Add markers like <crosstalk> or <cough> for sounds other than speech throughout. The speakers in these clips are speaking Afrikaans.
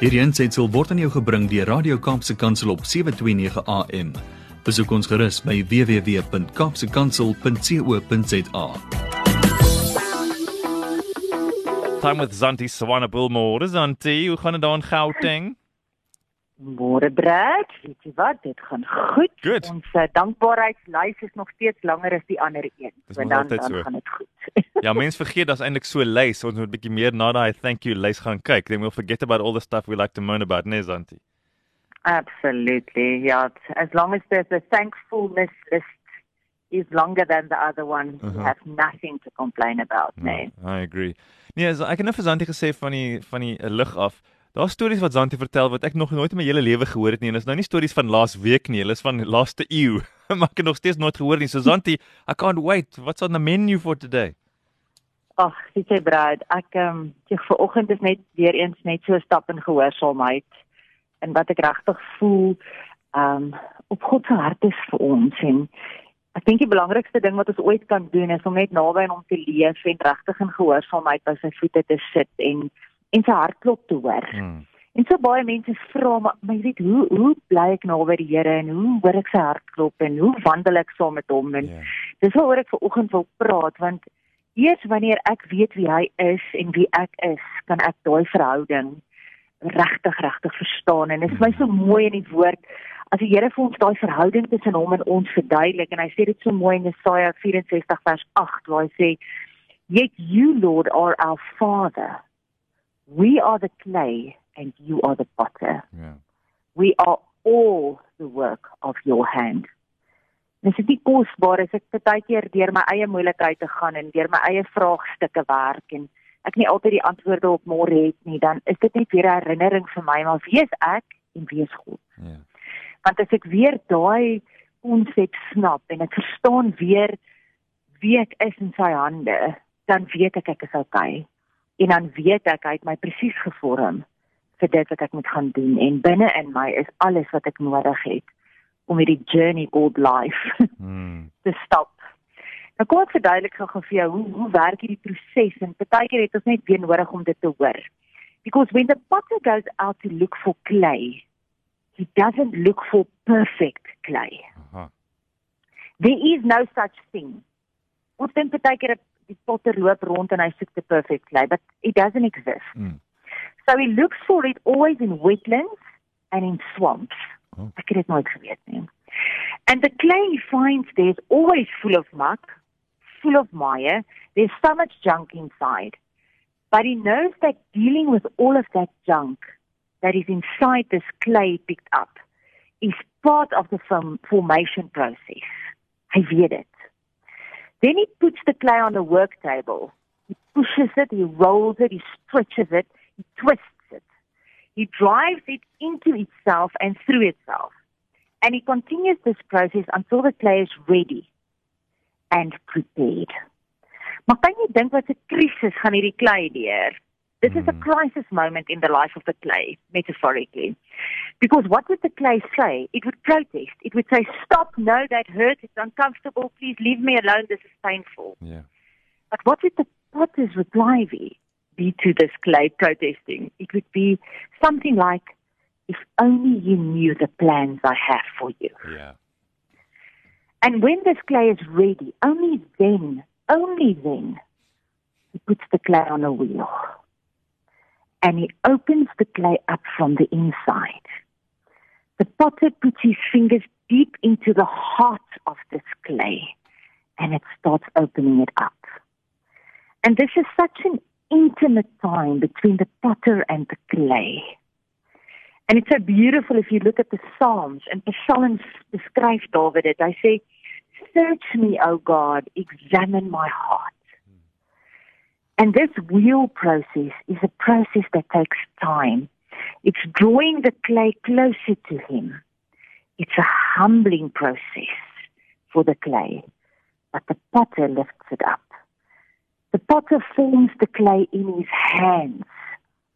Hierdie aanseit sal word aan jou gebring deur Radio Kaapse Kansel op 7:29 AM. Besoek ons gerus by www.kapsekansel.co.za. Time with Zanti Sawana Bulmore. Zanti, hoe gaan dit daar in Gauteng? Môre Brad, weet jy wat, dit gaan goed. Good. Ons uh, dankbaarheidslys is nog steeds langer as die ander een. Dis So dan dan so. gaan dit goed. <laughs> Ja, mense vergeet daar's eintlik so 'n lys. Ons moet 'n bietjie meer na daai thank you lys gaan kyk. Then we'll forget about all the stuff we like to moan about, nee Zanti. Absolutely. Yeah, as long as there's a thankfulness list is longer than the other one, Uh-huh. you have nothing to complain about, nee. I agree. Nee, so ek het nou vir Zanti gesê van die van die uh, lig af. Daar's stories wat Zanti vertel wat ek nog nooit in my hele lewe gehoor het nie en dit is nou nie stories van laas week nie, hulle is van laaste eeu. <laughs> maar ek het nog steeds nooit gehoor nie. So Zanti, I can't wait. What's on the menu for today? Ag, sê jy Brad, ek ehm um, ek vanoggend is net weer eens net so stap in gehoorsaamheid en wat ek regtig voel ehm um, op God se hart is vir ons en ek dink die belangrikste ding wat ons ooit kan doen is om net naby aan hom te leef en regtig in gehoorsaamheid by sy voete te sit en en sy hartklop te hoor. Hmm. En so baie mense vra maar, maar jy weet hoe hoe bly ek naby die Here en hoe hoor ek sy hartklop en hoe wandel ek saam met hom en Ja. dis waaroor ek vanoggend wil praat want eers wanneer ek weet wie hy is en wie ek is, kan ek daai verhouding regtig regtig verstaan en dit is my so mooi in die woord as die Here vir ons daai verhouding tussen hom en ons verduidelik en hy sê dit so mooi in Jesaja 64 vers 8 waar hy sê yet you lord are our father we are the clay and you are the potter Ja. we are all the work of your hand. Dis dit nie kosbaar as ek baie keer deur my eie moeilikheid te gaan en deur my eie vraagstukke werk en ek nie altyd die antwoorde op môre het nie, dan is dit net weer 'n herinnering vir my maar wie is ek en wie is God? Ja. Want as ek weer daai konsep snap en ek verstaan weer wie ek is in sy hande, dan weet ek ek is okay. En dan weet ek hy het my presies gevorm vir dit wat ek moet gaan doen en binne in my is alles wat ek nodig het om hierdie journey called life Hmm. <laughs> te stap. Nou kom ek verduidelik gou vir jou hoe hoe werk hierdie proses en partykeer het ons net weer nodig om dit te hoor. Because when the potter goes out to look for clay, he doesn't look for perfect clay. Aha. There is no such thing. Ons dink partykeer die potter loop rond en hy soek the perfect clay, but it doesn't exist. Hmm. So he looks for it always in wetlands and in swamps. Oh. Ek het dit nooit geweet nie. And the clay he finds there is always full of muck, full of mire. There's so much junk inside. But he knows that dealing with all of that junk that is inside this clay picked up is part of the form- formation process. Hy weet dit. Then he puts the clay on the work table. He pushes it, he rolls it, he stretches it, he twists it. He drives it into itself and through itself. And he continues this process until the clay is ready and prepared. Maar kan jy dink wat 'n krisis gaan hierdie klei deur? This is a Hmm. crisis moment in the life of the clay, metaphorically. Because what would the clay say? It would protest. It would say, Stop, no, that hurts, it's uncomfortable, please leave me alone, this is painful. Ja. But what would the potter's reply be, be to this clay protesting? It would be something like, If only you knew the plans I have for you. Ja. And when this clay is ready, only then, only then, he puts the clay on a wheel. And he opens the clay up from the inside. The potter puts his fingers deep into the heart of this clay and it starts opening it up. And this is such an intimate time between the potter and the clay. And it's so beautiful if you look at the Psalms and Psalms beskryf David dit. Hy sê, "Search me, O God, examine my heart." And this wheel process is a process that takes time. It's drawing the clay closer to him. It's a humbling process for the clay, but the potter lifts it up. The potter forms the clay in his hands,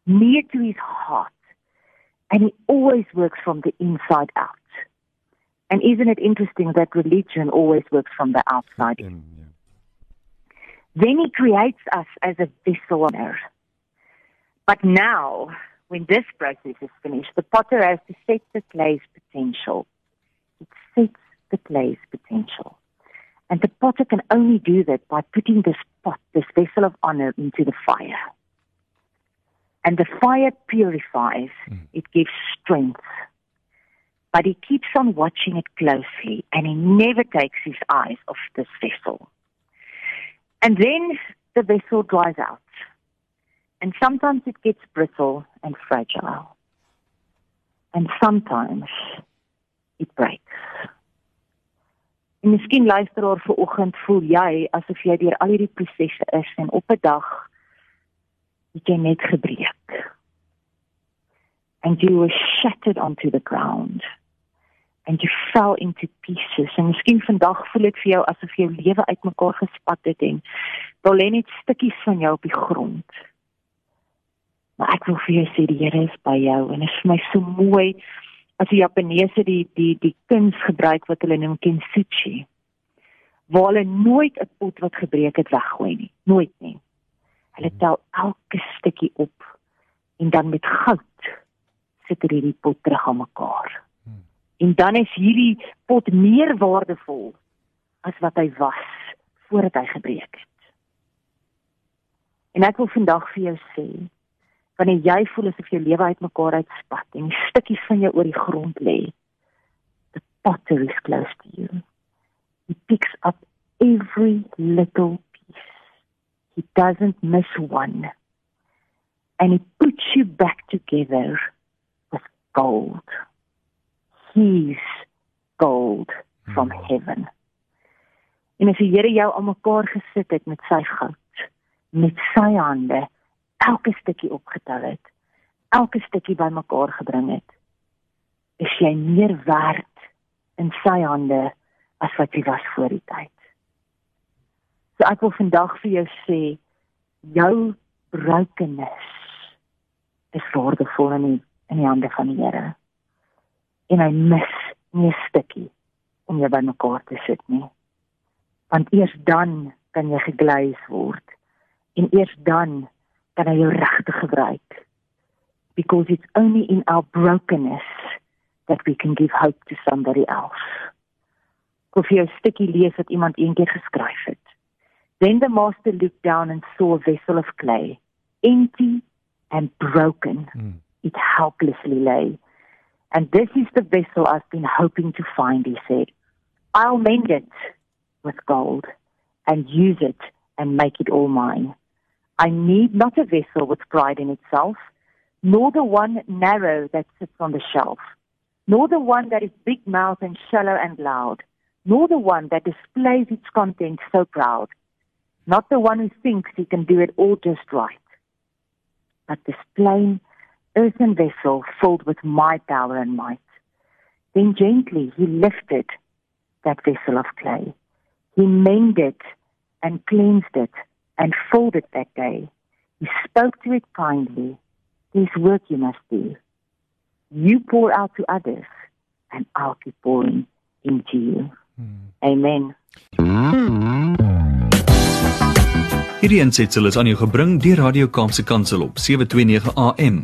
near to his heart, and he always works from the inside out. And isn't it interesting that religion always works from the outside in? Then he creates us as a vessel on earth. But now when this process is finished, the potter has to set the clay's potential. It sets the clay's potential. And the potter can only do that by putting this pot, this vessel of honor, into the fire. And the fire purifies, mm. it gives strength. But he keeps on watching it closely and he never takes his eyes off this vessel. And then the vessel dries out. And sometimes it gets brittle and fragile. And sometimes it breaks. En miskien luisteraar vir oggend voel jy asof jy deur al hierdie prosesse is en op 'n dag het jy net gebreek. And you were shattered onto the ground. And you fell into pieces. En miskien vandag voel dit vir jou asof jou lewe uitmekaar gespat het en daar lê net stukkies van jou op die grond. Maar ek wil vir jou sê die Here is by jou en dit is vir my so mooi as die Japaneese die die die kuns gebruik wat hulle noem kintsugi. Waar hulle nooit 'n pot wat gebreek het weggooi nie, nooit nie. Hulle hmm. tel elke stukkie op en dan met goud sit hulle hierdie pot terug aan mekaar. En dan is hierdie pot meer waardevol as wat hy was voordat hy gebreek het. En ek wil vandag vir jou sê, wanneer jy voel asof jou lewe uitmekaar uitspat en stukkies van jou oor die grond lê the potter is close to you. He picks up every little piece. He doesn't miss one. And he puts you back together with gold he's gold from hmm. heaven en as die Here jou almekaar gesit het met sy goud met sy hande elke stukkie opgetel het, elke stukkie bymekaar gebring het, is jy meer werd in sy hande as wat jy was voor die tyd. So ek wil vandag vir jou sê, jou brokenness is waardevol in die, in die hande van die Here. En hy mis nie 'n stukkie om jou bymekaar te sit nie. Want eers dan kan jy geglaas word. En eers dan kan hy jou regtig gebruik because it's only in our brokenness that we can give hope to somebody else. Of jy 'n stukkie lees wat iemand eendag geskryf het. Then the master looked down and saw a vessel of clay, empty and broken. Mm. It helplessly lay. And this is the vessel I've been hoping to find, he said. I'll mend it with gold and use it and make it all mine. I need not a vessel with pride in itself, nor the one narrow that sits on the shelf, nor the one that is big mouthed and shallow and loud, nor the one that displays its contents so proud, not the one who thinks he can do it all just right, but this plain earthen vessel filled with my power and might. Then gently he lifted that vessel of clay. He mended and cleansed it and filled it that day. He spoke to it kindly. There's work you must do. You pour out to others, and I'll keep pouring into you. Hmm. Amen. Hierdie aansetsel is aan jou gebring deur Radio Kaapse Kansel op 729 AM.